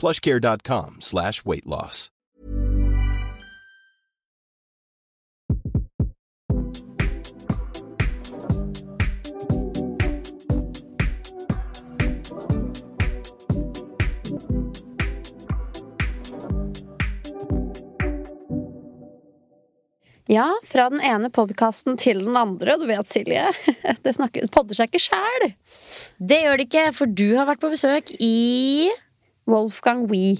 plushcare.com slash weight loss. Ja, fra den ene podkasten til den andre. Du vet, Silje, det snakker, podder seg ikke sjæl. Det gjør det ikke, for du har vært på besøk i Wolfgang Wee.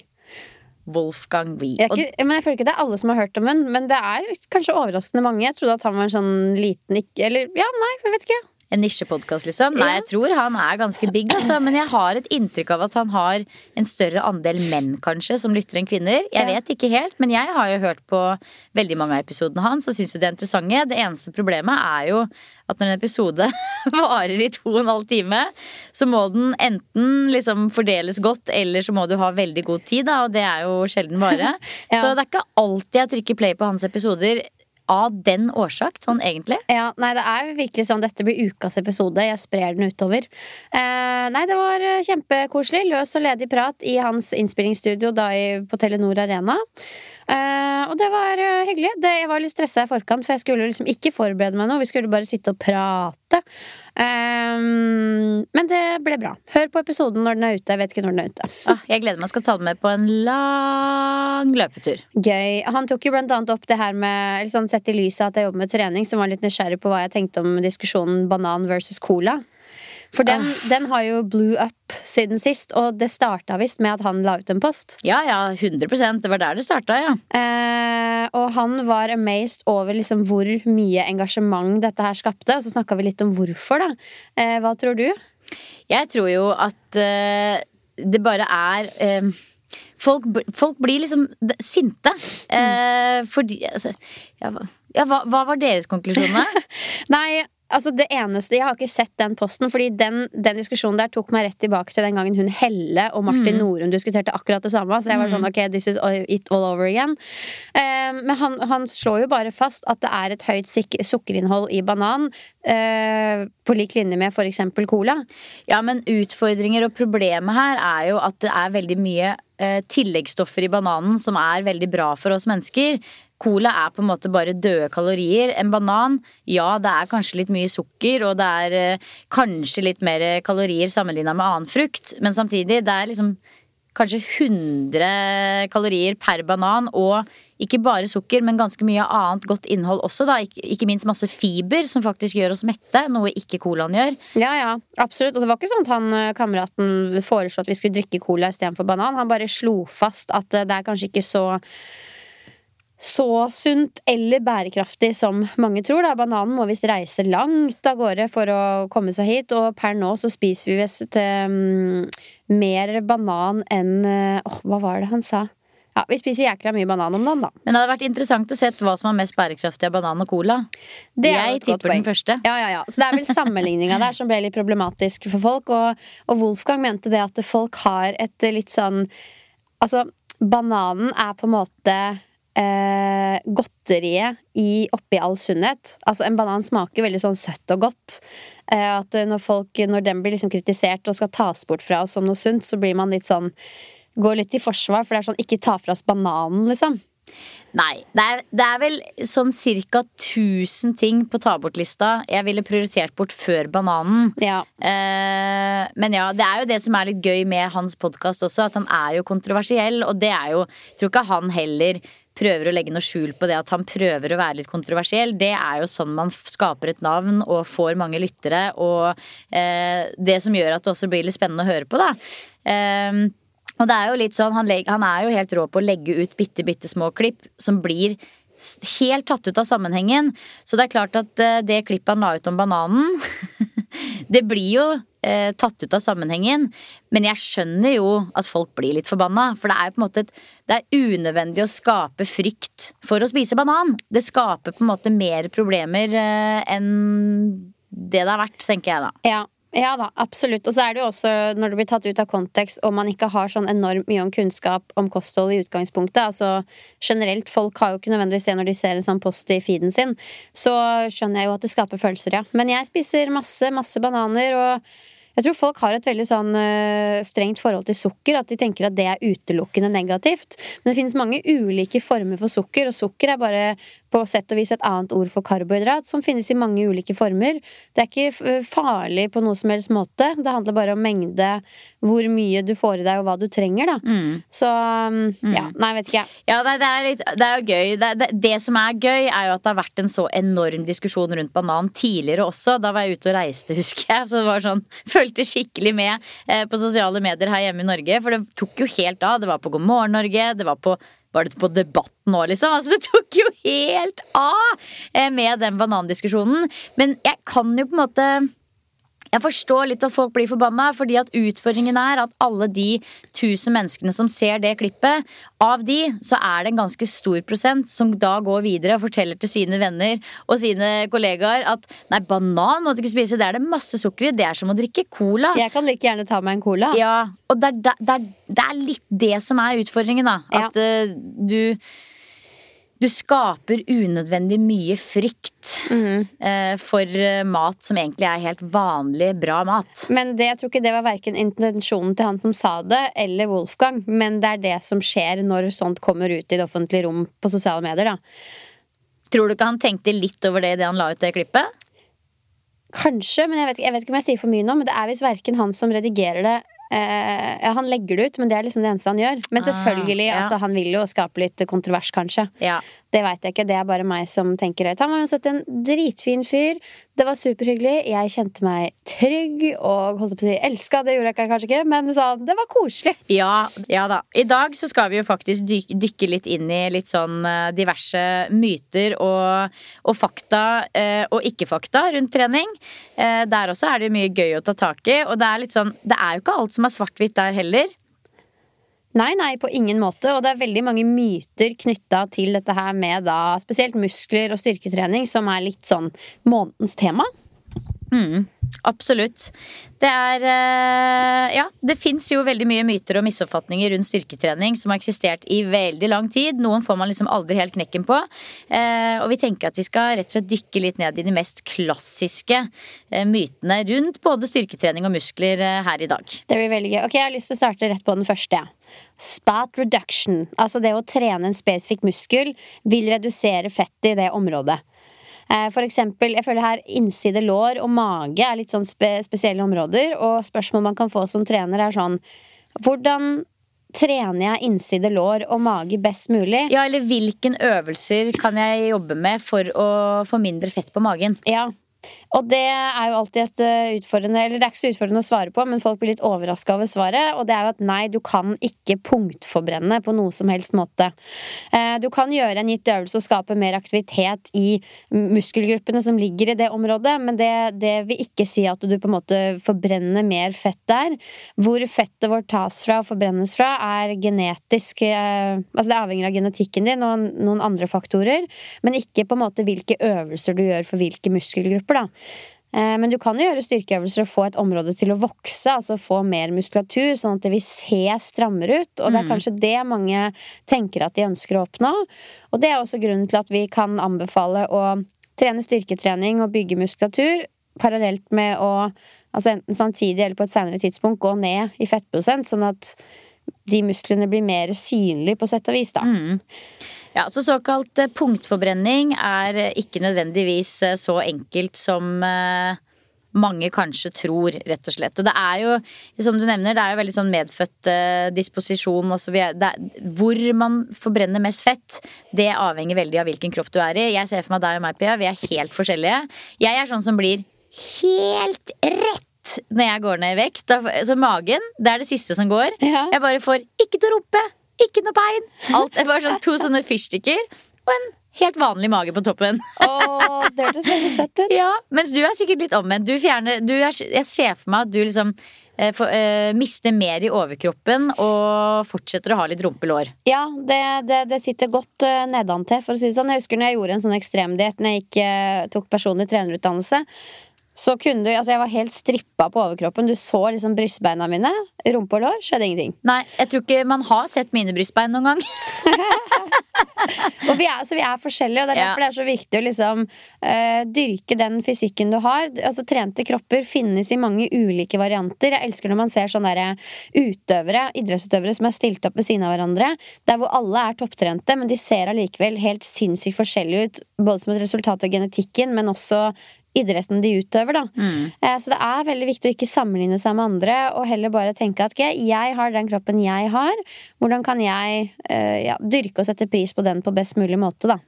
Wolfgang Wee. Jeg, ikke, men jeg føler ikke det er alle som har hørt om hun, men det er kanskje overraskende mange. Jeg trodde at han var en sånn liten ikke Eller ja, nei, jeg vet ikke. En nisjepodkast, liksom? Nei, jeg tror han er ganske big, altså. Men jeg har et inntrykk av at han har en større andel menn, kanskje, som lytter enn kvinner. Jeg vet ikke helt, men jeg har jo hørt på veldig mange av episodene hans og syns jo de er interessante. Det eneste problemet er jo at når en episode varer i to og en halv time, så må den enten liksom fordeles godt, eller så må du ha veldig god tid, da, og det er jo sjelden bare. Ja. Så det er ikke alltid jeg trykker play på hans episoder av den årsak, sånn egentlig. Ja, nei, det er virkelig sånn Dette blir ukas episode. Jeg sprer den utover. Eh, nei, det var eh, kjempekoselig. Løs og ledig prat i hans innspillingsstudio da i, på Telenor Arena. Eh, og det var eh, hyggelig. Det, jeg var litt stressa i forkant, for jeg skulle liksom ikke forberede meg noe. Vi skulle bare sitte og prate. Eh, men det ble bra. Hør på episoden når den er ute. Jeg vet ikke når den er ute. Ah, jeg gleder meg. Skal ta den med på en lang løpetur. Gøy. Han tok jo blant annet opp det her med eller sånn, Sett i lyset at jeg jobber med trening, som var litt nysgjerrig på hva jeg tenkte om diskusjonen banan versus cola. For den, den har jo blew up siden sist, og det starta visst med at han la ut en post. Ja, ja, 100% Det var der det starta, ja. Eh, og han var amazed over liksom hvor mye engasjement dette her skapte. Og så snakka vi litt om hvorfor, da. Eh, hva tror du? Jeg tror jo at eh, det bare er eh, folk, folk blir liksom sinte. Mm. fordi altså, ja, hva, hva var deres konklusjon, da? Nei, altså det eneste Jeg har ikke sett den posten, fordi den, den diskusjonen der tok meg rett tilbake til den gangen hun Helle og Martin Norum diskuterte akkurat det samme. Så jeg var sånn ok, this is it all over again. Um, men han, han slår jo bare fast at det er et høyt sukkerinnhold i banan. Uh, på lik linje med f.eks. cola. Ja, men utfordringer og problemet her er jo at det er veldig mye eh, tilleggsstoffer i bananen som er veldig bra for oss mennesker. Cola er på en måte bare døde kalorier. En banan, ja, det er kanskje litt mye sukker, og det er eh, kanskje litt mer kalorier sammenligna med annen frukt, men samtidig, det er liksom kanskje 100 kalorier per banan, og ikke bare sukker, men ganske mye annet godt innhold også, da. Ikke, minst masse fiber, som faktisk gjør oss mette, noe ikke colaen gjør. Ja, ja, absolutt. Og det var ikke sånn at han eh, kameraten foreslo at vi skulle drikke cola istedenfor banan. Han bare slo fast at eh, det er kanskje ikke så så sunt eller bærekraftig som mange tror. Da. Bananen må visst reise langt av gårde for å komme seg hit, og per nå så spiser vi visst um, mer banan enn eh, Åh, hva var det han sa? Ja, Vi spiser jækla mye banan om dagen, da. Men det hadde vært interessant å se hva som var mest bærekraftig av banan og cola. Det er Jeg tipper den første. Ja, ja, ja. Så det er vel sammenligninga der som ble litt problematisk for folk. Og, og Wolfgang mente det at folk har et litt sånn Altså, bananen er på en måte eh, godteriet i, oppi all sunnhet. Altså, en banan smaker veldig sånn søtt og godt. Eh, at når folk, når den blir liksom kritisert og skal tas bort fra oss som noe sunt, så blir man litt sånn Går litt i forsvar, for det er sånn ikke ta fra oss bananen, liksom. Nei. Det er, det er vel sånn ca. 1000 ting på ta bort-lista jeg ville prioritert bort før bananen. Ja. Eh, men ja, det er jo det som er litt gøy med hans podkast også, at han er jo kontroversiell. Og det er jo Jeg tror ikke han heller prøver å legge noe skjul på det at han prøver å være litt kontroversiell. Det er jo sånn man skaper et navn og får mange lyttere, og eh, det som gjør at det også blir litt spennende å høre på, da. Eh, og det er jo litt sånn, han, han er jo helt rå på å legge ut bitte, bitte små klipp som blir helt tatt ut av sammenhengen. Så det er klart at eh, det klippet han la ut om bananen, det blir jo eh, tatt ut av sammenhengen. Men jeg skjønner jo at folk blir litt forbanna. For det er jo på en måte et, det er unødvendig å skape frykt for å spise banan. Det skaper på en måte mer problemer eh, enn det det er verdt, tenker jeg da. Ja. Ja da, absolutt. Og så er det jo også, når det blir tatt ut av kontekst, og man ikke har sånn enormt mye om kunnskap om kosthold i utgangspunktet, altså generelt, folk har jo ikke nødvendigvis det når de ser en sånn post i feeden sin, så skjønner jeg jo at det skaper følelser, ja. Men jeg spiser masse, masse bananer, og jeg tror folk har et veldig sånn øh, strengt forhold til sukker, at de tenker at det er utelukkende negativt. Men det finnes mange ulike former for sukker, og sukker er bare på sett og vis et annet ord for karbohydrat, som finnes i mange ulike former. Det er ikke øh, farlig på noe som helst måte. Det handler bare om mengde, hvor mye du får i deg, og hva du trenger, da. Så um, ja, nei, vet ikke jeg. Ja, det, det, er litt, det er jo gøy. Det, det, det som er gøy, er jo at det har vært en så enorm diskusjon rundt banan tidligere også. Da var jeg ute og reiste, husker jeg. Så det var sånn, Fulgte skikkelig med eh, på sosiale medier her hjemme i Norge. For det tok jo helt av. Det var på God morgen Norge, det var på var det på Debatten nå, liksom? Altså, det tok jo helt av eh, med den banandiskusjonen. Men jeg kan jo på en måte jeg forstår litt at folk blir forbanna, fordi at utfordringen er at alle de tusen menneskene som ser det klippet, av de så er det en ganske stor prosent som da går videre og forteller til sine venner og sine kollegaer at nei, banan må du ikke spise, det er det masse sukker i, det er som å drikke cola. Jeg kan like gjerne ta meg en cola. Ja, og det er, det, er, det er litt det som er utfordringen, da. Ja. At eh, du du skaper unødvendig mye frykt mm. eh, for eh, mat som egentlig er helt vanlig, bra mat. Men det, jeg tror ikke det var verken intensjonen til han som sa det, eller Wolfgang. Men det er det som skjer når sånt kommer ut i det offentlige rom på sosiale medier. da Tror du ikke han tenkte litt over det idet han la ut det klippet? Kanskje, men jeg vet, jeg vet ikke om jeg sier for mye nå. Men det er visst verken han som redigerer det Ja, han legger det ut, men det er liksom det eneste han gjør. Men Ah, selvfølgelig, ja. altså, han vil jo skape litt kontrovers, kanskje. Ja. Det veit jeg ikke. Det er bare meg som tenker høyt. Han var uansett en dritfin fyr. Det var superhyggelig. Jeg kjente meg trygg og holdt på å si elska. Det gjorde jeg kanskje ikke, men sånn, det var koselig. Ja, ja da. I dag så skal vi jo faktisk dyk, dykke litt inn i litt sånn eh, diverse myter og, og fakta eh, og ikke-fakta rundt trening. Eh, der også er det mye gøy å ta tak i. Og det er litt sånn, det er jo ikke alt som er svart-hvitt der heller. Nei, nei, på ingen måte. Og det er veldig mange myter knytta til dette her med da spesielt muskler og styrketrening, som er litt sånn månedens tema. Absolutt. Det er eh, Ja, det fins jo veldig mye myter og misoppfatninger rundt styrketrening som har eksistert i veldig lang tid. Noen får man liksom aldri helt knekken på. Eh, og vi tenker at vi skal rett og slett dykke litt ned i de mest klassiske eh, mytene rundt både styrketrening og muskler her i dag. Det blir veldig gøy. Ok, Jeg har lyst til å starte rett på den første. Ja. Spat reduction, altså det å trene en spesifikk muskel, vil redusere fettet i det området. Eh, For eksempel, jeg føler her innside lår og mage er litt sånn spe spesielle områder, og spørsmål man kan få som trener er sånn Hvordan trener jeg innside lår og mage best mulig? Ja, eller hvilken øvelser kan jeg jobbe med for å få mindre fett på magen? Ja. Og det er jo alltid et eh, utfordrende Eller det er ikke så utfordrende å svare på, men folk blir litt overraska over svaret. Og det er jo at nei, du kan ikke punktforbrenne på noe som helst måte. Eh, Du kan gjøre en gitt øvelse og skape mer aktivitet i muskelgruppene som ligger i det området, men det, det vil ikke si at du på en måte forbrenner mer fett der. Hvor fettet vårt tas fra og forbrennes fra, er genetisk eh, Altså det avhenger av genetikken din og noen andre faktorer, men ikke på en måte hvilke øvelser du gjør for hvilke muskelgrupper, da. Eh, Men du kan jo gjøre styrkeøvelser og få et område til å vokse, altså få mer muskulatur, sånn at det vil se strammere ut. Og det er kanskje det mange tenker at de ønsker å oppnå. Og det er også grunnen til at vi kan anbefale å trene styrketrening og bygge muskulatur parallelt med å Altså enten samtidig eller på et senere tidspunkt gå ned i fettprosent, sånn at de musklene blir mer synlige, på sett og vis, da. Ja, så Såkalt eh, punktforbrenning er eh, ikke nødvendigvis eh, så enkelt som mange kanskje tror, rett og slett. Og det er jo, som du nevner, det er jo veldig sånn medfødt disposisjon. Altså vi er, er, hvor man forbrenner mest fett, det avhenger veldig av hvilken kropp du er i. Jeg ser for meg deg og meg, Pia. Vi er helt forskjellige. Jeg er sånn som blir helt rett når jeg går ned i vekt. Så magen, det er det siste som går. Ja. Jeg bare får ikke til å rumpe, ikke noe bein. Alt er bare sånn to sånne fyrstikker og en helt vanlig mage på toppen. Oh, det hørtes veldig søtt ut. Ja, Mens du er sikkert litt omvendt. Du fjerner, du er, jeg ser for meg at du liksom eh, for, eh, mister mer i overkroppen og fortsetter å ha litt rumpelår. Ja, det, det, det sitter godt uh, nedantil, for å si det sånn. Jeg husker når jeg gjorde en sånn ekstremdiett når jeg gikk, uh, tok personlig trenerutdannelse. Så kunne du, altså Jeg var helt strippa på overkroppen. Du så liksom brystbeina mine. Rumpe og lår. Skjedde ingenting. Nei, jeg tror ikke man har sett mine brystbein noen gang. Og vi er, så vi er forskjellige, og det er Ja. derfor det er så viktig å liksom uh, dyrke den fysikken du har. Altså Trente kropper finnes i mange ulike varianter. Jeg elsker når man ser sånne der utøvere, idrettsutøvere som er stilt opp ved siden av hverandre, der hvor alle er topptrente, men de ser allikevel helt sinnssykt forskjellige ut, både som et resultat av genetikken, men også idretten de utøver, da. Eh, Så det er veldig viktig å ikke sammenligne seg med andre, og heller bare tenke at okay, jeg har den kroppen jeg har. Hvordan kan jeg eh, ja, dyrke og sette pris på den på best mulig måte, da.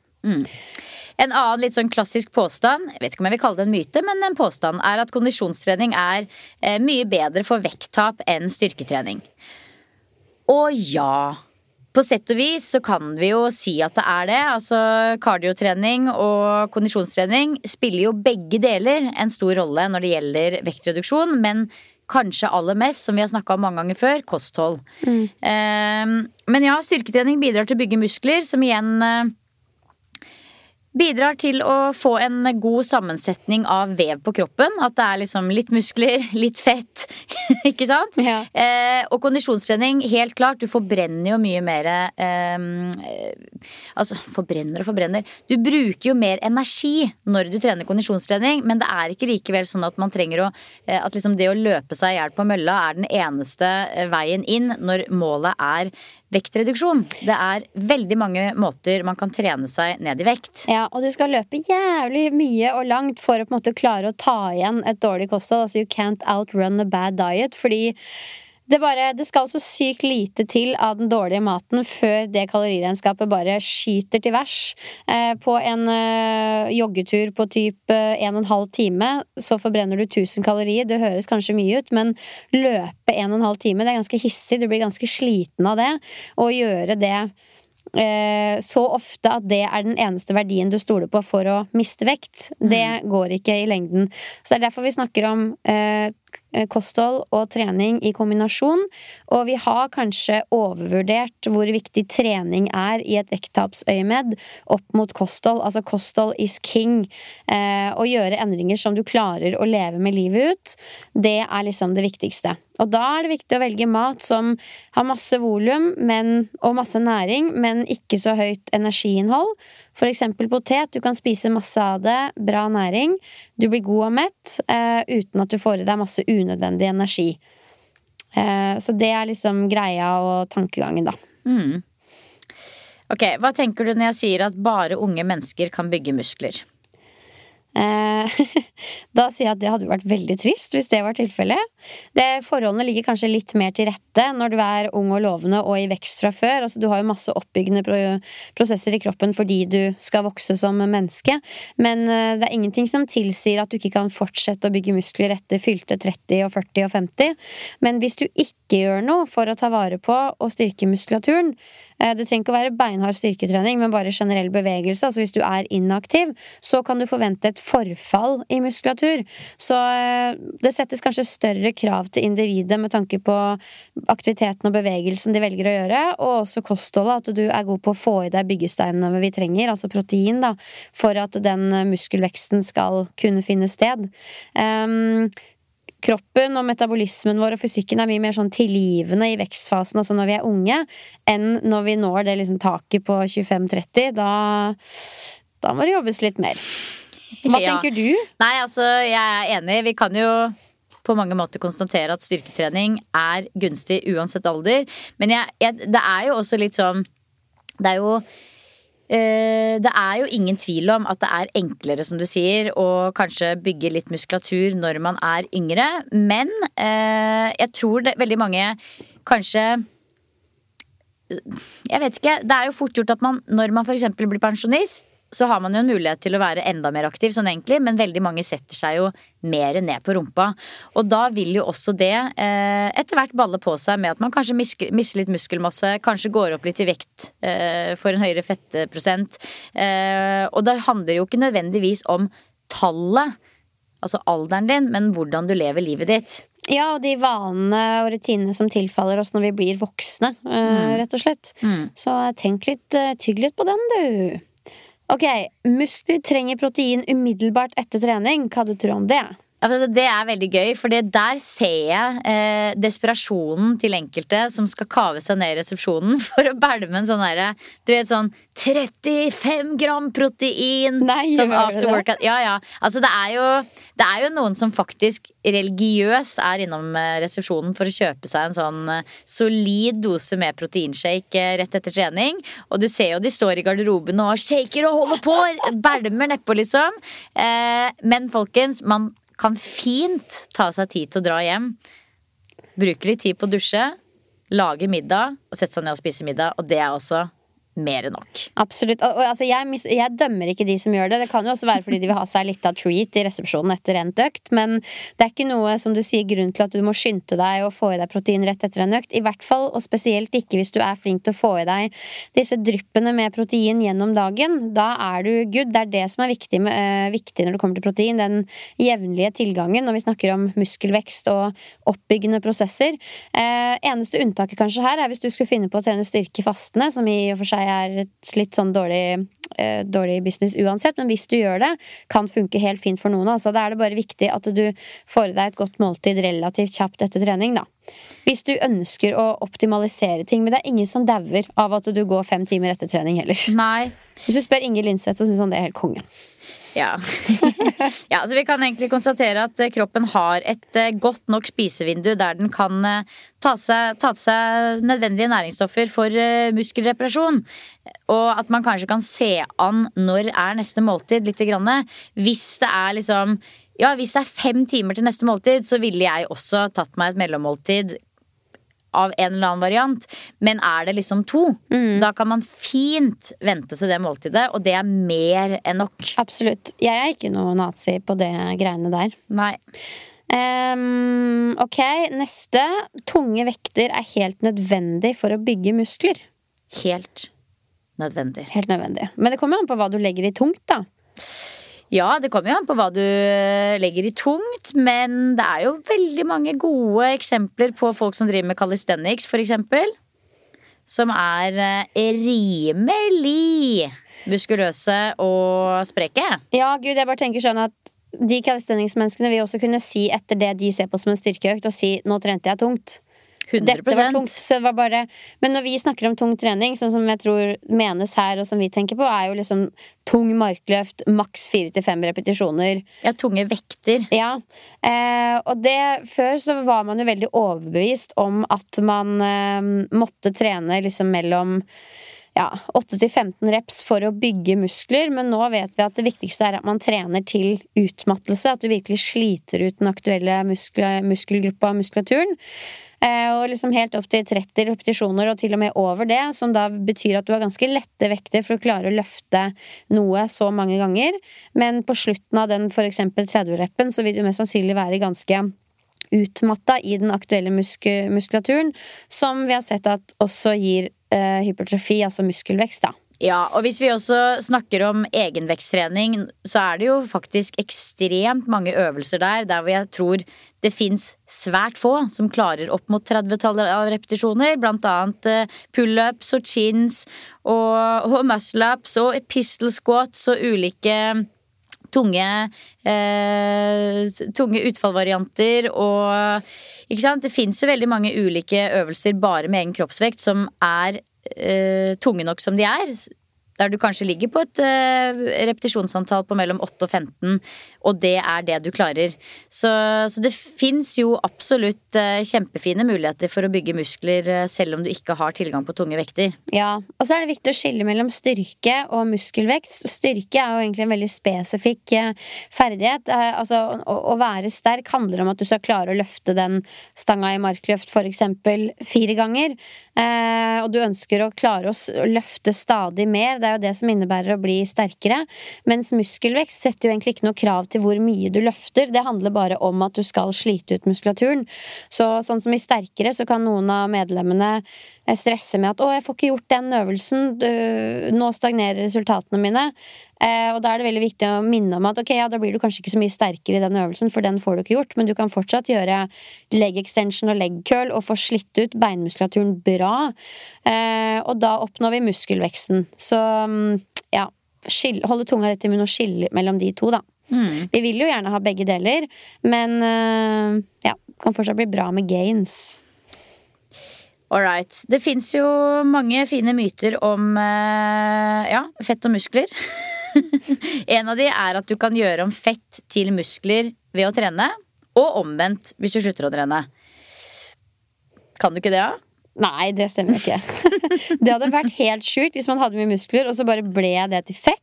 En annen litt sånn klassisk påstand, jeg vet ikke om jeg vil kalle det en myte, men en påstand er at kondisjonstrening er eh, mye bedre for vekttap enn styrketrening. Og ja. På sett og vis så kan vi jo si at det er det. Altså Kardiotrening og kondisjonstrening spiller jo begge deler en stor rolle når det gjelder vektreduksjon, men kanskje aller mest, som vi har snakka om mange ganger før, kosthold. Eh, men ja, styrketrening bidrar til å bygge muskler, som igjen eh, Bidrar til å få en god sammensetning av vev på kroppen. At det er liksom litt muskler, litt fett. ikke sant? Ja. Eh, og kondisjonstrening, helt klart. Du forbrenner jo mye mer eh, eh, Altså, forbrenner og forbrenner. Du bruker jo mer energi når du trener kondisjonstrening, men det er ikke likevel sånn at man trenger å eh, At liksom det å løpe seg i hjel på mølla er den eneste eh, veien inn når målet er vektreduksjon. Det er veldig mange måter man kan trene seg ned i vekt. Ja, og du skal løpe jævlig mye og langt for å på en måte klare å ta igjen et dårlig kosthold. Altså you can't outrun a bad diet. Fordi det, bare, det skal så sykt lite til av den dårlige maten før det kaloriregnskapet bare skyter til værs. Eh, på en eh, joggetur på typ eh, en og en halv time så forbrenner du 1000 kalorier. Det høres kanskje mye ut, men løpe en og en halv time, det er ganske hissig. Du blir ganske sliten av det. Og gjøre det eh, så ofte at det er den eneste verdien du stoler på for å miste vekt. Det går ikke i lengden. Så det er derfor vi snakker om eh, kosthold og trening i kombinasjon. Og vi har kanskje overvurdert hvor viktig trening er i et vekttapsøyemed opp mot kosthold. Altså kosthold is king. Eh, å gjøre endringer som du klarer å leve med livet ut, det er liksom det viktigste. Og da er det viktig å velge mat som har masse volum og masse næring, men ikke så høyt energiinnhold. For eksempel potet. Du kan spise masse av det, bra næring. Du blir god og mett eh, uten at du får i deg masse unødvendig energi. Eh, så det er liksom greia og tankegangen, da. Ok, Hva tenker du når jeg sier at bare unge mennesker kan bygge muskler? Eh, da sier jeg at det hadde vært veldig trist hvis det var tilfellet. Forholdene ligger kanskje litt mer til rette når du er ung og lovende og i vekst fra før. Altså, du har jo masse oppbyggende prosesser i kroppen fordi du skal vokse som menneske. Men eh, det er ingenting som tilsier at du ikke kan fortsette å bygge muskler etter fylte 30 og 40 og 50. Men hvis du ikke gjør noe for å ta vare på og styrke muskulaturen, Det trenger ikke å være beinhard styrketrening, men bare generell bevegelse. Altså hvis du er inaktiv, så kan du forvente et forfall i muskulatur. Så eh, det settes kanskje større krav til individet med tanke på aktiviteten og bevegelsen de velger å gjøre, og også kostholdet. At du er god på å få i deg byggesteinene vi trenger, altså protein, da, for at den muskelveksten skal kunne finne sted. Um, kroppen og metabolismen vår og fysikken er mye mer sånn tilgivende i vekstfasen, altså når vi er unge, enn når vi når det liksom taket på 25-30. Da, da må det jobbes litt mer. Hva Ja. tenker du? Nei, altså, jeg er enig. Vi kan jo på mange måter konstatere at styrketrening er gunstig uansett alder. Men jeg, jeg, det er jo også litt sånn Det er jo det er jo ingen tvil om at det er enklere, som du sier, å kanskje bygge litt muskulatur når man er yngre. Men eh, jeg tror det, veldig mange kanskje Jeg vet ikke. Det er jo fort gjort at man, når man f.eks. blir pensjonist, så har man jo en mulighet til å være enda mer aktiv, sånn egentlig, men veldig mange setter seg jo mer ned på rumpa. Og da vil jo også det eh, etter hvert balle på seg med at man kanskje mister litt muskelmasse, kanskje går opp litt i vekt eh, for en høyere fettprosent. Eh, og det handler jo ikke nødvendigvis om tallet, altså alderen din, men hvordan du lever livet ditt. Ja, og de vanene og rutinene som tilfaller oss når vi blir voksne, eh, rett og slett. Så tenk litt, eh, tygg litt på den, du. Ok, muskler trenger protein umiddelbart etter trening. Hva du tror om det? Det, er veldig gøy, for der ser jeg eh, desperasjonen til enkelte som skal kave seg ned i resepsjonen for å bælme en sånn derre Du vet sånn 35 gram protein Nei, som after workout. Ja, ja. Altså, det er, jo, det er jo noen som faktisk religiøst er innom eh, resepsjonen for å kjøpe seg en sånn eh, solid dose med proteinshake eh, rett etter trening. Og du ser jo de står i garderoben og shaker og holder på, bælmer nedpå, liksom. Eh, men folkens, man kan fint ta seg tid til å dra hjem. Bruke litt tid på å dusje, lage middag og sette seg ned og spise middag. Og det er også mer enn nok. Absolutt. Og, og, altså, jeg, mis jeg dømmer ikke de som gjør det. Det kan jo også være fordi de vil ha seg litt av treat i resepsjonen etter endt økt, men det er ikke noe som du sier grunn til at du må skynde deg og få i deg protein rett etter en økt. I hvert fall, og spesielt ikke hvis du er flink til å få i deg disse dryppene med protein gjennom dagen. Da er du good. Det er det som er viktig, med, øh, viktig når det kommer til protein. Den jevnlige tilgangen når vi snakker om muskelvekst og oppbyggende prosesser. Eh, eneste unntaket kanskje her er hvis du skulle finne på å trene styrke fastende, som i og for seg er et litt sånn dårlig, eh, dårlig business uansett, men hvis du gjør det, kan funke helt fint for noen. Altså, da er det bare viktig at du får i deg et godt måltid relativt kjapt etter trening, da. Hvis du ønsker å optimalisere ting, men det er ingen som dauer av at du går fem timer etter trening heller. Nei. Hvis du spør Inger Lindseth, så syns han det er helt konge. Ja. ja, så vi kan egentlig konstatere at eh, kroppen har et eh, godt nok spisevindu der den kan eh, ta seg, ta seg nødvendige næringsstoffer for muskelreparasjon. Og at man kanskje kan se an når er neste måltid, lite grann. Hvis det er liksom ja, hvis det er fem timer til neste måltid, så ville jeg også tatt meg et mellommåltid av en eller annen variant. Men er det liksom to, da kan man fint vente til det måltidet, og det er mer enn nok. Absolutt. Jeg er ikke noe nazi på det greiene der. Nei. Um, ok, neste. Tunge vekter er helt nødvendig for å bygge muskler. Helt nødvendig. Helt nødvendig. Men det kommer an på hva du legger i tungt, da. Ja, det kommer jo an på hva du legger i tungt, men det er jo veldig mange gode eksempler på folk som driver med calisthenics, eksempel. Som er eh, rimelig muskuløse og spreke. Ja, gud, jeg bare tenker sånn at de calisthenics-menneskene vil også kunne si etter det de ser på som en styrkeøkt, og si 'nå trente jeg tungt'. 100 Dette var tungt. Så det var bare Men når vi snakker om tung trening, sånn som jeg tror menes her, og som vi tenker på, er jo liksom tung markløft, maks fire til fem repetisjoner. Ja, tunge vekter. Ja. Eh, og det Før så var man jo veldig overbevist om at man eh, måtte trene liksom mellom ja, 8-15 reps for å bygge muskler, men nå vet vi at det viktigste er at man trener til utmattelse. At du virkelig sliter ut den aktuelle muskel muskelgruppa og muskulaturen. Eh, og liksom helt opp til 30 repetisjoner, og til og med over det, som da betyr at du har ganske lette vekter for å klare å løfte noe så mange ganger. Men på slutten av den eksempel 30-reppen så vil du mest sannsynlig være ganske utmatta i den aktuelle musk muskulaturen, som vi har sett at også gir eh, hypertrofi, altså muskelvekst, da. Ja, og hvis vi også snakker om egenveksttrening, så er det jo faktisk ekstremt mange øvelser der der hvor jeg tror det fins svært få som klarer opp mot 30-tallet av repetisjoner. Blant annet eh, pullups og chins og, og muscle-ups og pistol squats og ulike tunge, eh, tunge utfallvarianter og Ikke sant? Det fins jo veldig mange ulike øvelser bare med egen kroppsvekt som er eh, tunge nok som de er. Der du kanskje ligger på et uh, repetisjonsantall på mellom 8 og 15, og det er det du klarer. Så, så det fins jo absolutt uh, kjempefine muligheter for å bygge muskler uh, selv om du ikke har tilgang på tunge vekter. Ja, og så er det viktig å skille mellom styrke og muskelvekst. Styrke er jo egentlig en veldig spesifikk ferdighet. altså, å, å, være sterk handler om at du skal klare å løfte den stanga i markløft eksempel fire ganger. og du ønsker å klare å løfte stadig mer det er jo det som innebærer å bli sterkere. Mens muskelvekst setter jo egentlig ikke noe krav til hvor mye du løfter. Det handler bare om at du skal slite ut muskulaturen. Så sånn som i sterkere, så kan noen av medlemmene eh, stresse med at 'å, jeg får ikke gjort den øvelsen, nå stagnerer resultatene mine'. Eh, og da er det veldig viktig å minne om at ok, ja, da blir du kanskje ikke så mye sterkere i den øvelsen, for den får du ikke gjort, men du kan fortsatt gjøre leg extension og leg curl og få slitt ut beinmuskulaturen bra. Eh, og da oppnår vi muskelveksten. Så ja, ja, holde tunga rett i munnen og skille mellom de to, da. Mm. Vi vil jo gjerne ha begge deler, men uh, ja, kan fortsatt bli bra med gains. All right. Det fins jo mange fine myter om uh, ja, fett og muskler. en av de er at du kan gjøre om fett til muskler ved å trene, og omvendt hvis du slutter å trene. Kan du ikke det, da? Ja? Nei, det stemmer ikke. det hadde vært helt sjukt hvis man hadde mye muskler, og så bare ble det til fett.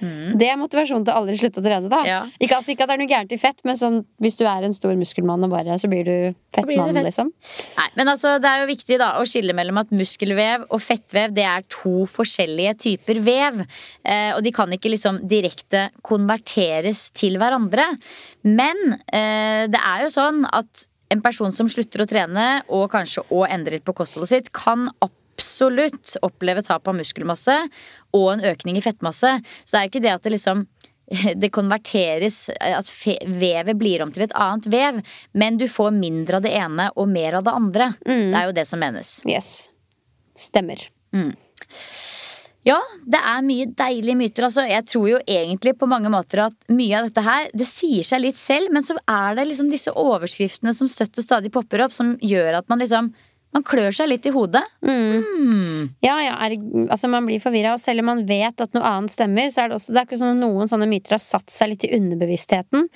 Mm. Det er motivasjonen til å aldri slutte å trene, da. Ja. Ikke, altså, ikke, at det er noe gærent i fett, men sånn, hvis du er en stor muskelmann, og bare, så blir du fettmann, fett. liksom. Nei, men altså, det er jo viktig da å skille mellom at muskelvev og fettvev det er to forskjellige typer vev. Eh, og de kan ikke liksom direkte konverteres til hverandre. Men eh, det er jo sånn at en person som slutter å trene og kanskje å endre litt på kostholdet sitt, kan absolutt oppleve tap av muskelmasse og en økning i fettmasse. Så det er ikke det at det liksom det konverteres, at vevet blir om til et annet vev. Men du får mindre av det ene og mer av det andre. Mm. Det er jo det som menes. Yes. Stemmer. Mm. Ja, det er mye deilige myter. Altså, jeg tror jo egentlig på mange måter at mye av dette her, det sier seg litt selv, men så er det liksom disse overskriftene som støtt og stadig popper opp, som gjør at man liksom man klør seg litt i hodet. Mm. Mm. Ja, ja, er, altså man blir forvirra, og selv om man vet at noe annet stemmer, så er det også det er ikke sånn at noen sånne myter har satt seg litt i underbevisstheten.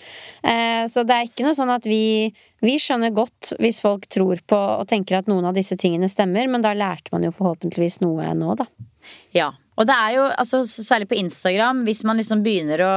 Eh, så det er ikke noe sånn at vi vi skjønner godt hvis folk tror på og tenker at noen av disse tingene stemmer, men da lærte man jo forhåpentligvis noe nå, da. Ja. Og det er jo, altså, særlig på Instagram, hvis man liksom begynner å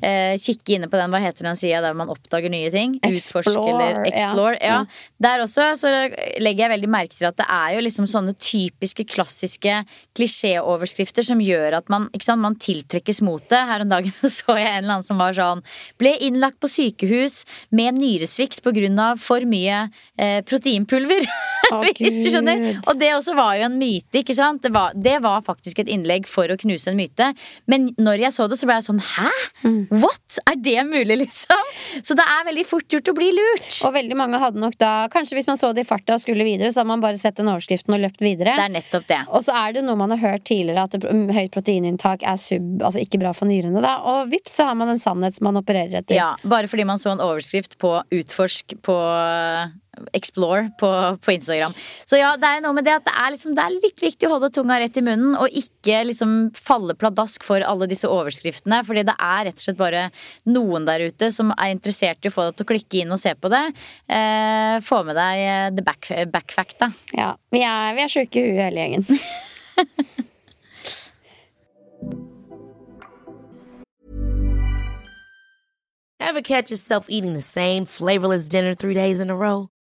eh, kikke inne på den, hva heter den sida der man oppdager nye ting? Utforske eller explore. Ja. ja. Der også så legger jeg veldig merke til at det er jo liksom sånne typiske, klassiske klisjéoverskrifter som gjør at man, sant, man tiltrekkes mot det. Her om dagen så, så jeg en eller annen som var sånn Ble innlagt på sykehus med nyresvikt pga. for mye eh, proteinpulver. Oh, Hvis du skjønner. Og det også var jo en myte, ikke sant. Det var, det var, faktisk et innlegg for å knuse en myte. Men når jeg så det, så ble jeg sånn hæ? Mm. What? Er det mulig, liksom? Så det er veldig fort gjort å bli lurt. Og veldig mange hadde nok da Kanskje hvis man så det i farta og skulle videre, så hadde man bare sett den overskriften og løpt videre. Det er nettopp det. Og så er det noe man har hørt tidligere, at høyt proteininntak er sub, altså ikke bra for nyrene, da. Og vips, så har man en sannhet som man opererer etter. Ja, bare fordi man så en overskrift på Utforsk på Explore på, på, Instagram. Så ja, det er noe med det at det er, liksom, det er, litt viktig å holde tunga rett i munnen, og ikke liksom falle pladask for alle disse overskriftene. Fordi det er rett og slett bare noen der ute som er interessert i å få deg til å klikke inn og se på det. Eh, få med deg eh, the back, fact da. Ja. Vi er, vi er sjuke i huet hele gjengen. Ever catch yourself eating the same flavorless dinner three days in a row?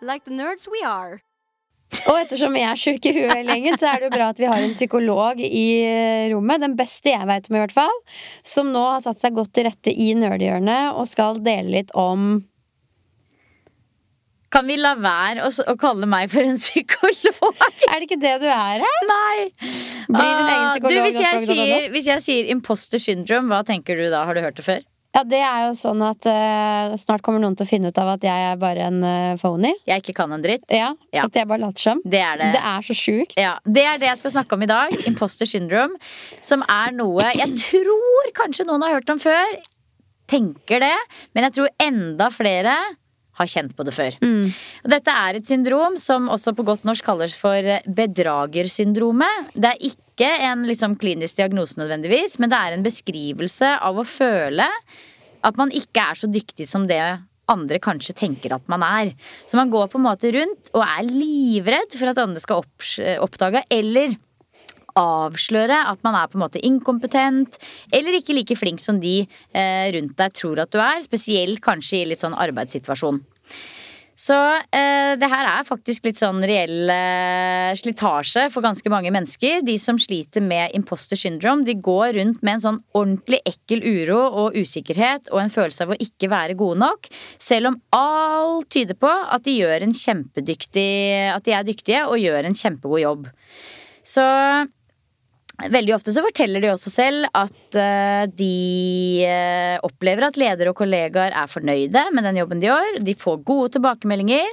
Like the nerds we are. Og ettersom vi er sjuke i huet hele gjengen, så er det jo bra at vi har en psykolog i rommet. Den beste jeg vet om, i hvert fall. Som nå har satt seg godt til rette i nerdehjørnet og skal dele litt om Kan vi la være å, å kalle meg for en psykolog? Er det ikke det du er her? Nei! Blir din egen Ah, psykolog. Du, hvis, jeg sier, hvis jeg sier imposter syndrome, hva tenker du da? Har du hørt det før? Ja, det er jo sånn at uh, snart kommer noen til å finne ut av at jeg er bare en uh, phony. Jeg ikke kan en dritt? Ja, Ja. At jeg bare later som. Det er det. Det er så sjukt. Ja, Det er det jeg skal snakke om i dag. Imposter syndrome. Som er noe jeg tror kanskje noen har hørt om før. Tenker det. Men jeg tror enda flere har kjent på det før. Mm. dette er et syndrom som også på godt norsk kalles for bedragersyndromet. Det er ikke en liksom, klinisk diagnose nødvendigvis, men det er en beskrivelse av å føle at man ikke er så dyktig som det andre kanskje tenker at man er. Så man går på en måte rundt og er livredd for at andre skal oppdage, eller avsløre at man er på en måte inkompetent, eller ikke like flink som de eh, rundt deg tror at du er. Spesielt kanskje i litt sånn arbeidssituasjon. Så eh, det her er faktisk litt sånn reell eh, slitasje for ganske mange mennesker. De som sliter med imposter syndrome, de går rundt med en sånn ordentlig ekkel uro og usikkerhet og en følelse av å ikke være gode nok, selv om alt tyder på at de gjør en kjempedyktig At de er dyktige og gjør en kjempegod jobb. Så Veldig ofte så forteller de også selv at eh, de eh, opplever at ledere og kollegaer er fornøyde med den jobben de gjør. De får gode tilbakemeldinger.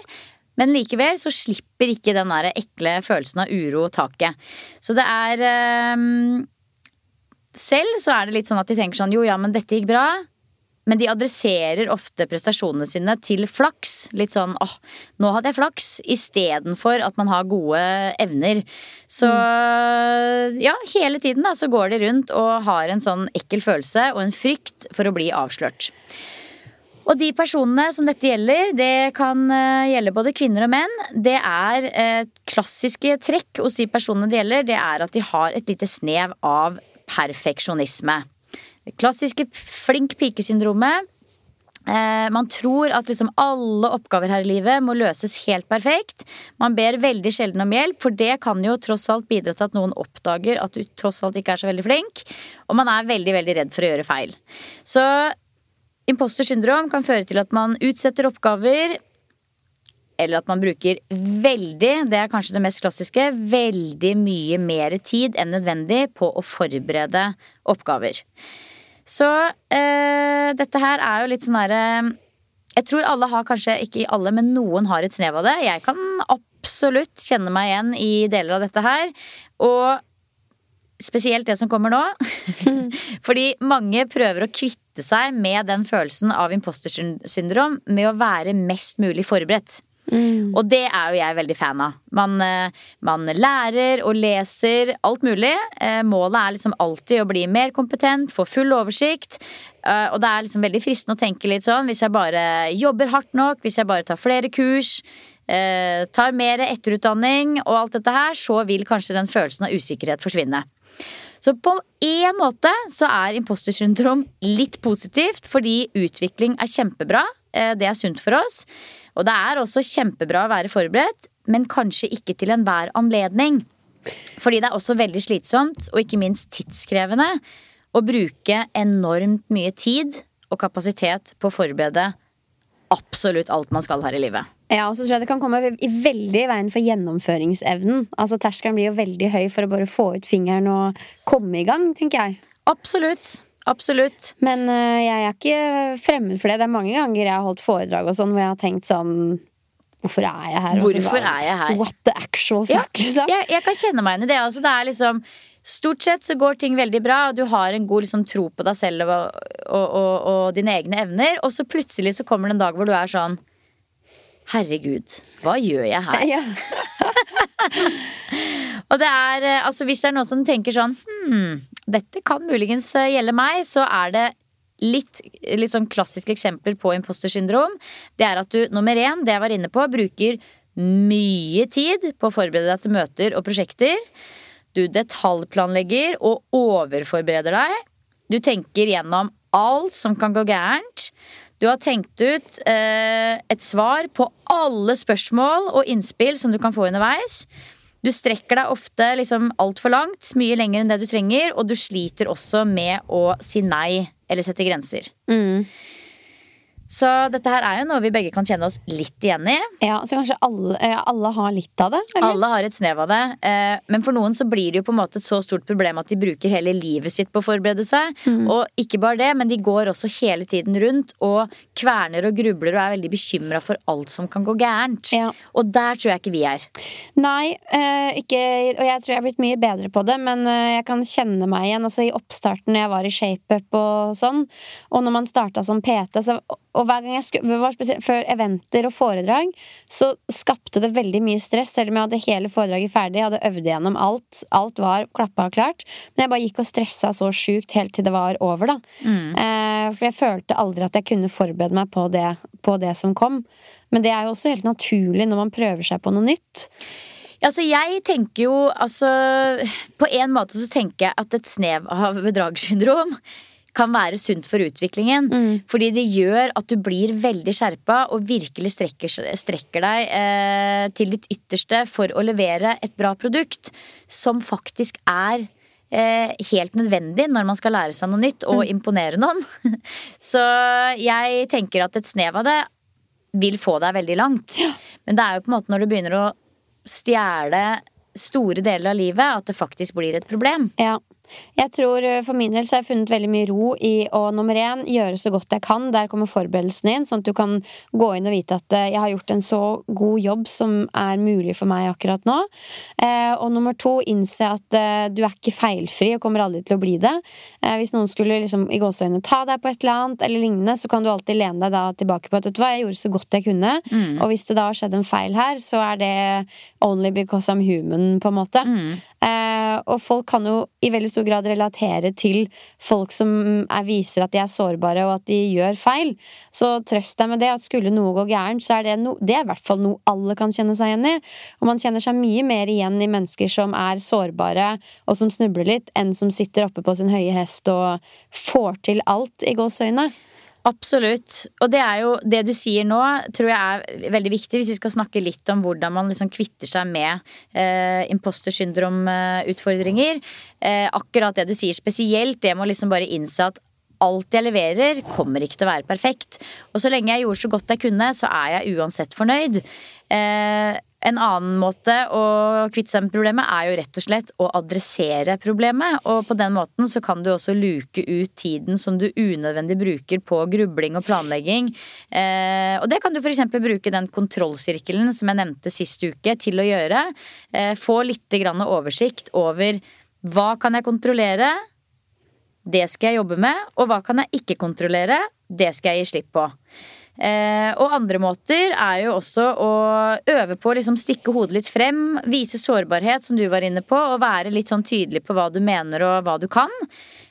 Men likevel så slipper ikke den der ekle følelsen av uro taket. Så det er eh, Selv så er det litt sånn at de tenker sånn jo ja, men dette gikk bra. Men de adresserer ofte prestasjonene sine til flaks. Litt sånn åh, nå hadde jeg flaks, istedenfor at man har gode evner. Så ja, hele tiden da så går de rundt og har en sånn ekkel følelse og en frykt for å bli avslørt. Og de personene som dette gjelder, det kan eh, gjelde både kvinner og menn. Det er eh, klassiske trekk hos de personene det gjelder, det er at de har et lite snev av perfeksjonisme. Det klassiske flink pike-syndromet. Eh, man tror at liksom alle oppgaver her i livet må løses helt perfekt. Man ber veldig sjelden om hjelp, for det kan jo tross alt bidra til at noen oppdager at du tross alt ikke er så veldig flink. Og man er veldig, veldig redd for å gjøre feil. Så imposter syndrom kan føre til at man utsetter oppgaver. Eller at man bruker veldig, det er kanskje det mest klassiske, veldig mye mer tid enn nødvendig på å forberede oppgaver. Så øh, dette her er jo litt sånn herre Jeg tror alle har kanskje, ikke alle, men noen har et snev av det. Jeg kan absolutt kjenne meg igjen i deler av dette her. Og spesielt det som kommer nå. Fordi mange prøver å kvitte seg med den følelsen av impostersyndrom med å være mest mulig forberedt. Og det er jo jeg veldig fan av. Man, eh, man lærer og leser alt mulig. Eh, Målet er liksom alltid å bli mer kompetent, få full oversikt. Eh, Og det er liksom veldig fristende å tenke litt sånn hvis jeg bare jobber hardt nok, hvis jeg bare tar flere kurs, tar mer etterutdanning og alt dette her, så vil kanskje den følelsen av usikkerhet forsvinne. Så på en måte så er imposter syndrom litt positivt, fordi utvikling er kjempebra. Det er sunt for oss. Og det er også kjempebra å være forberedt, men kanskje ikke til enhver anledning. Fordi det er også veldig slitsomt, og ikke minst tidskrevende, å bruke enormt mye tid og kapasitet på å forberede absolutt alt man skal her i livet. Ja, og så tror jeg det kan komme i veldig i veien for gjennomføringsevnen. Altså Terskelen blir jo veldig høy for å bare få ut fingeren og komme i gang, tenker jeg. Absolutt. Absolutt. Men øh, jeg er ikke fremmed for det. Det er mange ganger jeg har holdt foredrag og sånn hvor jeg har tenkt sånn Hvorfor er jeg her? Hvorfor sånn, er jeg her? What the actual fuck, liksom. jeg, jeg kan kjenne meg igjen i det. Altså, det er liksom Stort sett så går ting veldig bra, og du har en god liksom, tro på deg selv og, og, og, og dine egne evner. Og så plutselig så kommer det en dag hvor du er sånn Herregud, hva gjør jeg her? Ja. Og det er, eh, altså hvis det er noen som tenker sånn Hm, dette kan muligens eh, gjelde meg, så er det litt, litt sånn klassiske eksempler på imposter syndrom. Det er at du, nummer én, det jeg var inne på, bruker mye tid på å forberede deg til møter og prosjekter. Du detaljplanlegger og overforbereder deg. Du tenker gjennom alt som kan gå gærent. Du har tenkt ut eh, et svar på alle spørsmål og innspill som du kan få underveis. Du strekker deg ofte liksom altfor langt, mye lenger enn det du trenger, og du sliter også med å si nei eller sette grenser. Mm. Så dette her er jo noe vi begge kan kjenne oss litt igjen i. ja, Så kanskje alle, alle har litt av det? Eller? Alle har et snev av det, eh, men for noen så blir det jo på en måte et så stort problem at de bruker hele livet sitt på å forberede seg. Og ikke bare det, men de går også hele tiden rundt og kverner og grubler og er veldig bekymra for alt som kan gå gærent. Ja. Og der tror jeg ikke vi er. Nei, eh, ikke, og jeg tror jeg har blitt mye bedre på det, men eh, jeg kan kjenne meg igjen. Altså I oppstarten når jeg var i ShapeUp og sånn, og når man starta som PT så, Og hver gang jeg skulle, var spesielt Før eventer og foredrag, så skapte det veldig mye stress, selv om jeg hadde hele foredraget ferdig, jeg hadde øvd gjennom alt, alt var klappa og klart. Men jeg bare gikk og stressa så sjukt helt til det var over, da. Eh, for jeg følte aldri at jeg kunne forberede meg på det, på det som kom. Men det er jo også helt naturlig når man prøver seg på noe nytt. Altså, jeg tenker jo altså På en måte så tenker jeg at et snev av bedragssyndrom kan være sunt for utviklingen. Fordi det gjør at du blir veldig skjerpa og virkelig strekker, strekker deg eh, til ditt ytterste for å levere et bra produkt som faktisk er eh, helt nødvendig når man skal lære seg noe nytt og imponere noen. Så jeg tenker at et snev av det vil få deg veldig langt. Men det er jo på en måte når du begynner å stjele store deler av livet, at det faktisk blir et problem. Ja. Jeg tror eh, For min del så har jeg funnet veldig mye ro i å nummer én gjøre så godt jeg kan. Der kommer forberedelsen inn, sånn at du kan gå inn og vite at eh, jeg har gjort en så god jobb som er mulig for meg akkurat nå. Eh, og nummer to innse at eh, du er ikke feilfri og kommer aldri til å bli det. Eh, hvis noen skulle liksom i gåseøynene ta deg på et eller annet, eller lignende, så kan du alltid lene deg da tilbake på at vet du hva, jeg gjorde så godt jeg kunne. Og hvis det da har skjedd en feil her, så er det only because I'm human, på en måte. Eh, og folk kan jo i veldig stor grad relatere til folk som er, viser at de er sårbare og at de gjør feil. Så trøst deg med det, at skulle noe gå gærent, så er det, no, det er i hvert fall noe alle kan kjenne seg igjen i. Og man kjenner seg mye mer igjen i mennesker som er sårbare og som snubler litt, enn som sitter oppe på sin høye hest og får til alt i gåseøyne. Absolutt. Og det er jo det du sier nå, tror jeg er veldig viktig hvis vi skal snakke litt om hvordan man liksom kvitter seg med eh, imposter syndrom-utfordringer. Eh, akkurat det du sier, spesielt det med å liksom bare innse at alt jeg leverer, kommer ikke til å være perfekt. Og så lenge jeg gjorde så godt jeg kunne, så er jeg uansett fornøyd. Eh, en annen måte å kvitte seg med problemet er jo rett og slett å adressere problemet. Og på den måten så kan du også luke ut tiden som du unødvendig bruker på grubling og planlegging. Eh, og det kan du f.eks. bruke den kontrollsirkelen som jeg nevnte sist uke, til å gjøre. Eh, få litt grann oversikt over hva kan jeg kontrollere, det skal jeg jobbe med. Og hva kan jeg ikke kontrollere, det skal jeg gi slipp på. Eh, og andre måter er jo også å øve på å liksom stikke hodet litt frem, vise sårbarhet, som du var inne på, og være litt sånn tydelig på hva du mener og hva du kan.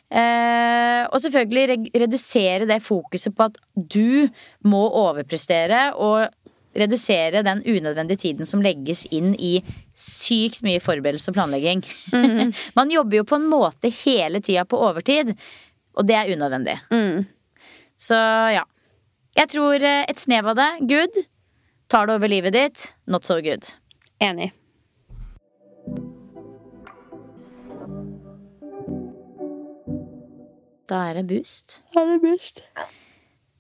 Eh, og selvfølgelig re redusere det fokuset på at du må overprestere, og redusere den unødvendige tiden som legges inn i sykt mye forberedelse og planlegging. Man jobber jo på en måte hele tida på overtid, og det er unødvendig. Så ja. Jeg tror eh, et snev av det, good. Tar det over livet ditt, not so good. Enig. Da er det boost. Da Er det best?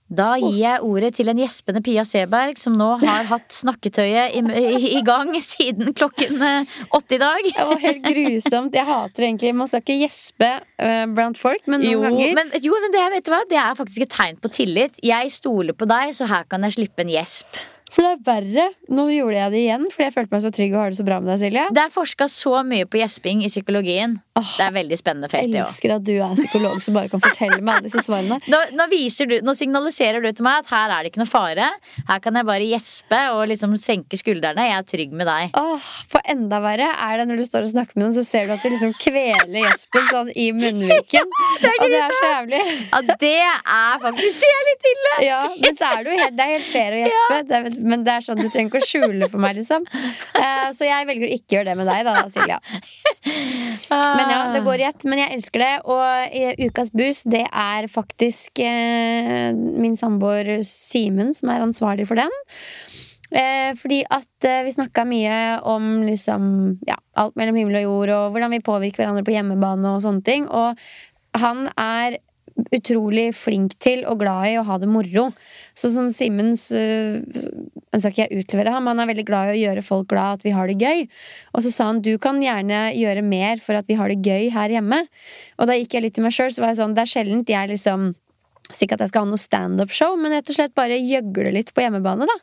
Da gir jeg ordet til en gjespende Pia Seberg, som nå har hatt snakketøyet i, i, i gang siden klokken eh, åtte i dag. Det var helt grusomt. Jeg hater egentlig Man skal ikke gjespe uh, blant folk, men noen Jo, ganger men, jo, men det, vet du hva? det er faktisk et tegn på tillit. Jeg stoler på deg, så her kan jeg slippe en gjesp. For det er verre. Nå gjorde jeg det igjen fordi jeg følte meg så trygg og har det så bra med deg, Silje. Det er forska så mye på gjesping i psykologien. Det er veldig spennende felt, det òg. elsker at du er psykolog som bare kan fortelle meg alle disse svarene. Nå, nå, viser du, nå signaliserer du til meg at her er det ikke noe fare. Her kan jeg bare gjespe og liksom senke skuldrene. Jeg er trygg med deg. Oh, for enda verre er det når du står og snakker med noen, så ser du at du liksom kveler gjespen sånn i munnviken. og det er så jævlig. Ja, det er faktisk Det er litt ille! Ja, men så er det jo helt, det er helt fair å gjespe, det er, men det er sånn du trenger ikke å skjule for meg, liksom. Uh, så jeg velger å ikke gjøre det med deg, da, Silja. Men ja, det går i ett. Men jeg elsker det. Og ukas boost, det er faktisk uh, min samboer Simen som er ansvarlig for den. Eh, fordi at eh, vi snakka mye om liksom ja, alt mellom himmel og jord, og hvordan vi påvirker hverandre på hjemmebane og sånne ting. Og han er utrolig flink til og glad i å ha det moro. Så som Simens Han skal ikke jeg utlevere ham, han er veldig glad i å gjøre folk glad, at vi har det gøy. Og så sa han du kan gjerne gjøre mer for at vi har det gøy her hjemme. Og da gikk jeg litt til meg sjøl, så var jeg sånn det er sjeldent jeg liksom ikke at jeg skal ha noe standup-show, men rett og slett bare gjøgle litt på hjemmebane. da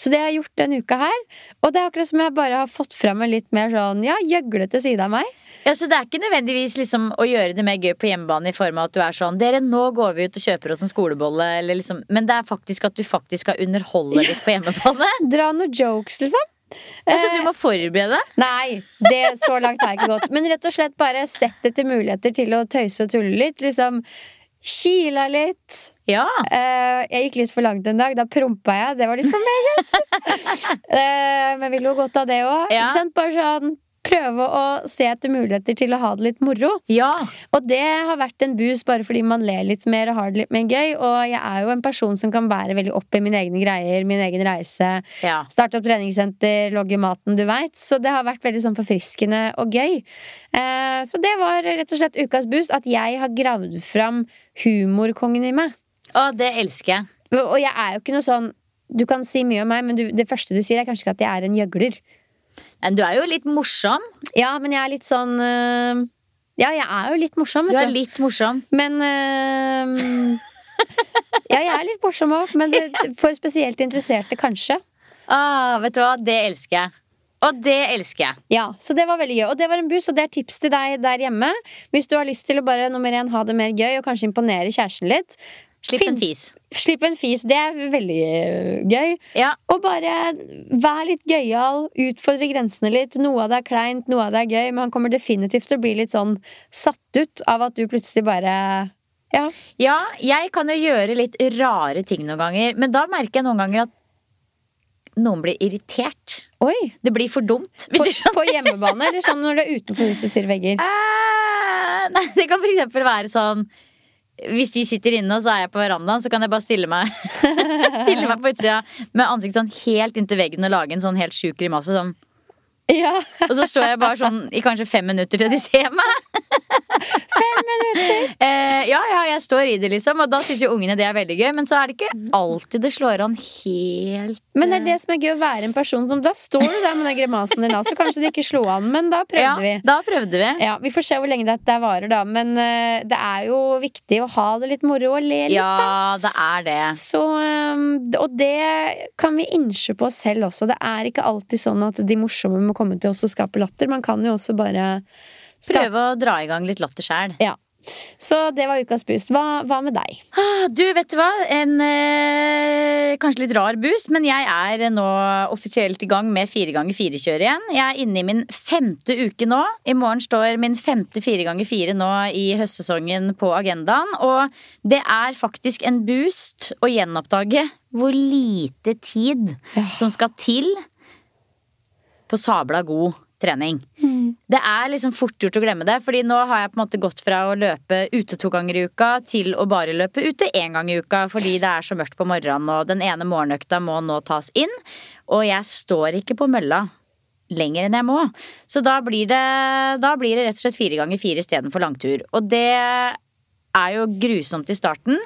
Så det har jeg gjort denne uka her. Og det er akkurat som jeg bare har fått fram en litt mer sånn ja, gjøglete side av meg. Ja, så Det er ikke nødvendigvis liksom å gjøre det mer gøy på hjemmebane i form av at du er sånn Dere, nå går vi ut og kjøper oss en skolebolle, eller liksom Men det er faktisk at du faktisk skal underholde litt på hjemmebane. Dra noen jokes, liksom. Altså, du må forberede deg. Nei, det, så langt har jeg ikke gått. Men rett og slett bare sett etter muligheter til å tøyse og tulle litt. Liksom kila litt. Ja. Uh, jeg gikk litt for langt en dag. Da prompa jeg. Det var litt for meget. uh, men vi lo godt av det òg. Ja. Bare sånn prøve å se etter muligheter til å ha det litt moro. Ja. Og det har vært en boost bare fordi man ler litt mer og har det litt mer gøy. Og jeg er jo en person som kan være veldig opp i mine egne greier, min egen reise. Ja. Starte opp treningssenter, logge maten, du veit. Så det har vært veldig sånn forfriskende og gøy. Eh, så det var rett og slett ukas boost. At jeg har gravd fram humorkongen i meg. Å, det elsker jeg. Og jeg er jo ikke noe sånn Du kan si mye om meg, men du, det første du sier, er kanskje ikke at jeg er en gjøgler. Men du er jo litt morsom. Ja, men jeg er litt sånn øh, Ja, jeg er jo litt morsom, Du vet er litt morsom. Men øh, Ja, jeg er litt morsom òg, men det, for spesielt interesserte, kanskje. Ah, vet du hva, det elsker jeg. Og det elsker jeg. Ja, Så det var veldig gøy. Og det var en buss, og det er tips til deg der hjemme. Hvis du har lyst til å bare nummer én ha det mer gøy, og kanskje imponere kjæresten litt. Slipp en fis. Slipp en fis. Det er veldig øh, gøy. Ja. Og bare vær litt gøyal, utfordre grensene litt. Noe av det er kleint, noe av det er gøy, men han kommer definitivt til å bli litt sånn satt ut av at du plutselig bare Ja. ja, jeg kan jo gjøre litt rare ting noen ganger, men da merker jeg noen ganger at noen blir irritert. Oi! Det blir for dumt. På, på hjemmebane, eller sånn når du er utenfor husets fire vegger? Eh, Nei, det kan for eksempel være sånn Hvis de sitter inne, og så er jeg på verandaen, så kan jeg bare stille meg Stille meg på utsida med ansiktet sånn helt inntil veggen og lage en sånn helt sjuk grimasse. Sånn. Ja, Og så står jeg bare sånn i kanskje fem minutter til de ser meg. fem ja, ja, jeg står i det, liksom. Og da syns jo ungene det er veldig gøy. Men så er det ikke alltid det slår an helt Men det er det som er gøy å være en person som Da står du der med den grimasen din, da, så kanskje det ikke slo an, men da prøvde Ja, vi. da prøvde vi. Ja, Vi får se hvor lenge dette varer, da. Men uh, det er jo viktig å ha det litt moro og le litt. Ja, det er det. Så, um, og det kan vi innse på oss selv også. Det er ikke alltid sånn at de morsomme må komme til oss og skape latter. Man kan jo også bare Prøve å dra i gang litt latter sjæl. Ja. Så det var ukas boost. Hva, hva med deg? Du, vet du hva? En eh, kanskje litt rar boost, men jeg er nå offisielt i gang med fire ganger fire-kjøret igjen. Jeg er inne i min femte uke nå. I morgen står min femte fire ganger fire nå i høstsesongen på agendaen. Og det er faktisk en boost å gjenoppdage hvor lite tid som skal til på sabla god trening. Det er liksom fort gjort å glemme det, fordi nå har jeg på en måte gått fra å løpe ute to ganger i uka til å bare løpe ute én gang i uka fordi det er så mørkt på morgenen, og den ene morgenøkta må nå tas inn. Og jeg står ikke på mølla lenger enn jeg må. Så da blir det, da blir det rett og slett fire ganger fire istedenfor langtur. Og det er jo grusomt i starten.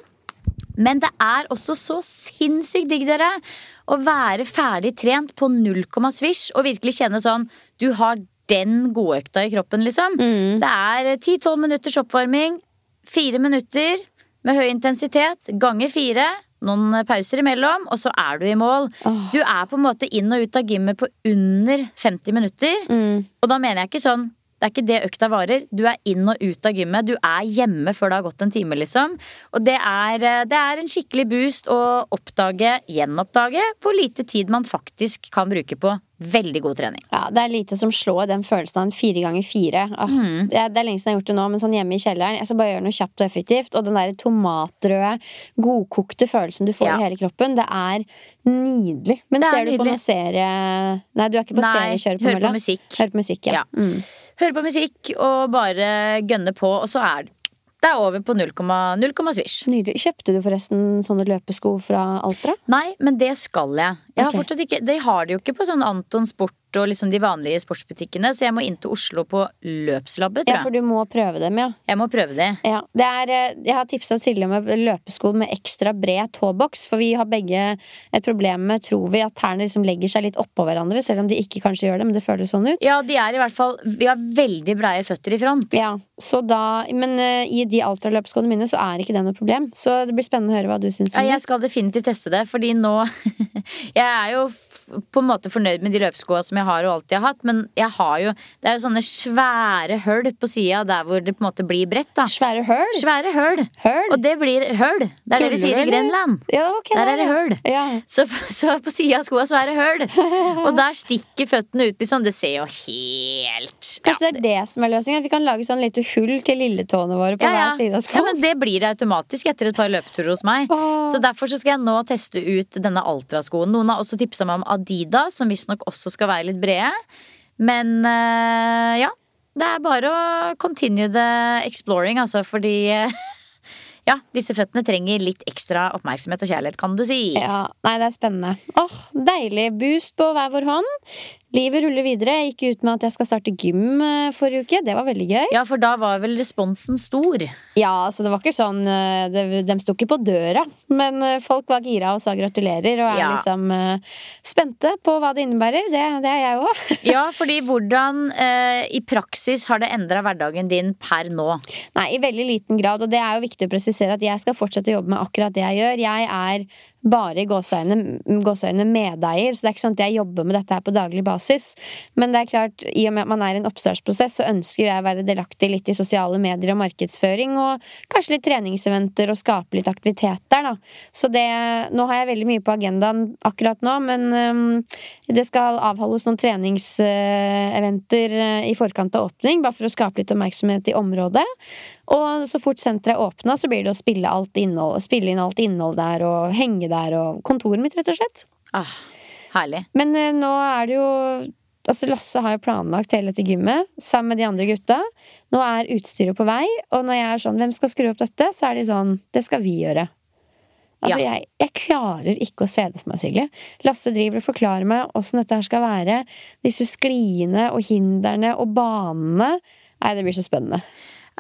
Men det er også så sinnssykt digg, dere, å være ferdig trent på null komma svisj og virkelig kjenne sånn Du har den godøkta i kroppen, liksom. Det er 10-12 minutters oppvarming, fire minutter med høy intensitet, ganger fire. Noen pauser imellom, og så er du i mål. Du er på en måte inn og ut av gymmet på under 50 minutter. Og da mener jeg ikke sånn det er ikke det økta varer. Du er inn og ut av gymmet. Du er hjemme før det har gått en time, liksom. Og det er, eh, det er en skikkelig boost å oppdage, gjenoppdage, hvor lite tid man faktisk kan bruke på veldig god trening. Ja, Det er lite som slår den følelsen av en fire ganger fire. Ah, det, er, det er lenge siden jeg har gjort det nå, men sånn hjemme i kjelleren. Jeg skal bare gjøre noe kjapt og effektivt. Og den der tomatrøde, godkokte følelsen du får Ja. i hele kroppen, det er nydelig. Men er ser du på noen noe serie Nei, du er ikke på Nei, seriekjøret på hører på mølla? musikk. Hører på musikk, ja. Ja. Mm. Hører på musikk og bare gønne på, og så er det er over på 0, 0, svisj. Nydelig. Kjøpte du forresten sånne løpesko fra Altra? Nei, men det skal jeg. jeg har okay. ikke, de har det jo ikke på sånn Anton Sport og liksom de vanlige sportsbutikkene, så jeg må inn til Oslo på løpslabbet, Ja, for du må prøve dem, ja. Jeg må prøve de. Ja, det er, eh, jeg har tipsa Silje om løpesko med ekstra bred tåboks. For vi har begge et problem med, tror vi, at tærne liksom legger seg litt oppå hverandre. Selv om de ikke kanskje gjør det, men det føles sånn ut. Ja, de er i hvert fall Vi har veldig breie føtter i front. Ja, så da, Men uh, i de Altra-løpeskoene mine så er ikke det noe problem. Så det blir spennende å høre hva du syns Ja, jeg skal definitivt teste det, fordi nå Jeg er jo på en måte fornøyd med de løpeskoa som jeg har og alltid har hatt, men jeg har jo Det er jo sånne svære høl på sida der hvor det på en måte blir bredt, da. Svære høl. Svære høl. Høl? Og det blir høl. Det er det vi sier i? Grenland. Ja, okay, Der er det høl. Ja. Så, så på sida av skoa så er det høl. Og der stikker føttene ut liksom. Det ser jo helt Kanskje det er det som er løsninga? Vi kan lage sånn lite hull til lilletåene våre på ja, ja. hver side av skoen. ja, men det blir det automatisk etter et par løpeturer hos meg. Åh. Så derfor så skal jeg nå teste ut denne Altra-skoen. Noen har også tipsa meg om Adidas, som visstnok også skal være litt brede. Men eh, ja. Det er bare å continue the exploring, altså, fordi Ja, disse føttene trenger litt ekstra oppmerksomhet og kjærlighet, kan du si. Ja, nei, det er spennende. Åh, Deilig boost på hver vår hånd. Livet ruller videre. Jeg gikk ut med at jeg skal starte gym eh, forrige uke. Det var veldig gøy. Ja, for da var vel responsen stor. Ja, så det var ikke sånn eh, det, De sto ikke på døra, men eh, folk var gira og sa gratulerer og er Ja. liksom spente på hva det innebærer. Det, det er jeg òg. Ja, fordi hvordan eh, i praksis har det endra hverdagen din per nå? Nei, i veldig liten grad, og det er jo viktig å presisere at jeg skal fortsette å jobbe med akkurat det jeg gjør. Jeg er bare i gåseøynene medeier, så det er ikke sånn at jeg jobber med dette her på daglig basis. Men det er klart, i og med at man er i en oppstartsprosess, så ønsker jeg å være delaktig litt i sosiale medier og markedsføring, og kanskje litt treningseventer og skape litt aktivitet der, da. Så det Nå har jeg veldig mye på agendaen akkurat nå, men um, det skal avholdes noen treningseventer øh, i forkant av åpning, bare for å skape litt oppmerksomhet i området. Og så fort senteret er åpna, så blir det å spille, alt innhold, spille inn alt innhold der og henge der og kontoret mitt, rett og slett. Ah, herlig. Men eh, nå er det jo Altså Lasse har jo planlagt hele dette gymmet sammen med de andre gutta. Nå er utstyret på vei, og når jeg er sånn 'Hvem skal skru opp dette?' så er de sånn 'Det skal vi gjøre'. Altså, Ja. jeg, jeg klarer ikke å se det for meg, Silje. Lasse driver og forklarer meg åssen dette her skal være. Disse skliene og hindrene og banene. Nei, det blir så spennende.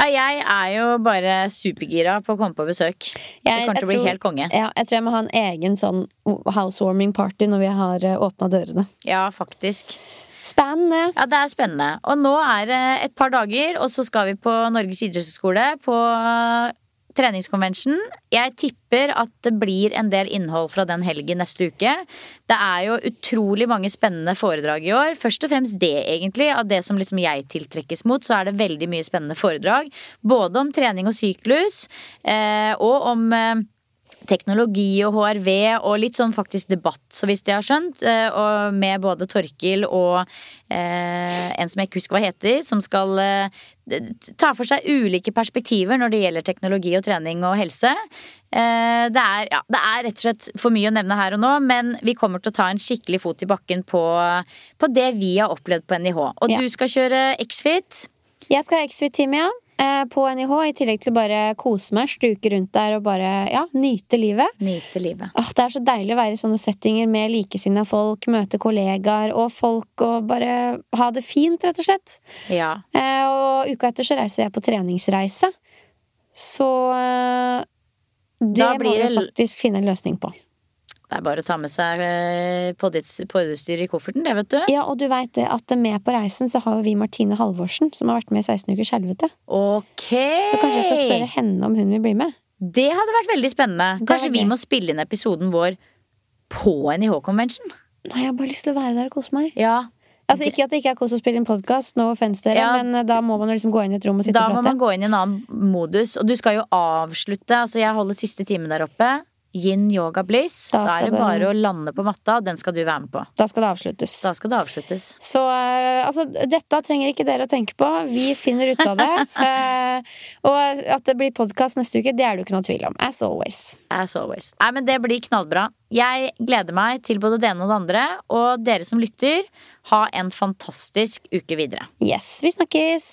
Ja, jeg er jo bare supergira på å komme på besøk. det kommer til å bli tror- helt konge. Ja, jeg tror jeg må ha en egen sånn housewarming party når vi har åpna dørene. Ja, faktisk. Spennende! Ja, det er spennende. Og nå er det et par dager, og så skal vi på Norges idrettshøgskole på eh, treningskonvensjon. Jeg tipper at det blir en del innhold fra den helgen neste uke. Det er jo utrolig mange spennende foredrag i år. Først og fremst det, egentlig. Av det som liksom jeg tiltrekkes mot, så er det veldig mye spennende foredrag. Både om trening og syklus, eh, og om eh, teknologi og HRV og litt sånn faktisk debatt, så hvis jeg har skjønt. eh, Og med både Torkil og eh, en som jeg ikke husker hva heter, som skal eh, ta for seg ulike perspektiver når det gjelder teknologi og trening og helse. Eh, det, er, ja, det er rett og slett for mye å nevne her og nå, men vi kommer til å ta en skikkelig fot i bakken på, på det vi har opplevd på NIH. Og Ja. du skal kjøre X-Fit. Jeg skal ha X-Fit-team, ja. Eh, På NIH, i tillegg til bare kose meg, stuke rundt der og bare ja, nyte livet. Nyte livet. Åh, det er så deilig å være i sånne settinger med likesinnede folk, møte kollegaer og folk og bare ha det fint, rett og slett. Ja. Eh, og uka etter så reiser jeg på treningsreise. Så eh, det blir... må vi faktisk finne en løsning på. Det er bare å ta med seg eh, i kofferten, det, vet du. Ja, og du veit det at med på reisen så har jo vi Martine Halvorsen, som har vært med i 16 ukers helvete. Ok! Så kanskje jeg skal spørre henne om hun vil bli med. Det hadde vært veldig spennende. Kanskje vi må spille inn episoden vår på NIH-convention? Nei, jeg har bare lyst til å være der og kose meg. Ja. Altså Ikke at det ikke er kos å spille en podkast, no offense dere, Ja. men eh, da må man liksom gå inn i et rom og sitte Da og må man gå inn i en annen modus. Og du skal jo avslutte. Altså, jeg holder siste time der oppe. Yin yoga bliss. Da Da, er det det- bare å lande på matta, og den skal du være med på. Da skal det avsluttes. Da skal det avsluttes. Så uh, altså, dette trenger ikke dere å tenke på. Vi finner ut av det. uh, og at det blir podkast neste uke, det er det jo ikke noe tvil om. As always. As always. Nei, men det blir knallbra. Jeg gleder meg til både det ene og det andre. Og dere som lytter, ha en fantastisk uke videre. Yes, vi snakkes!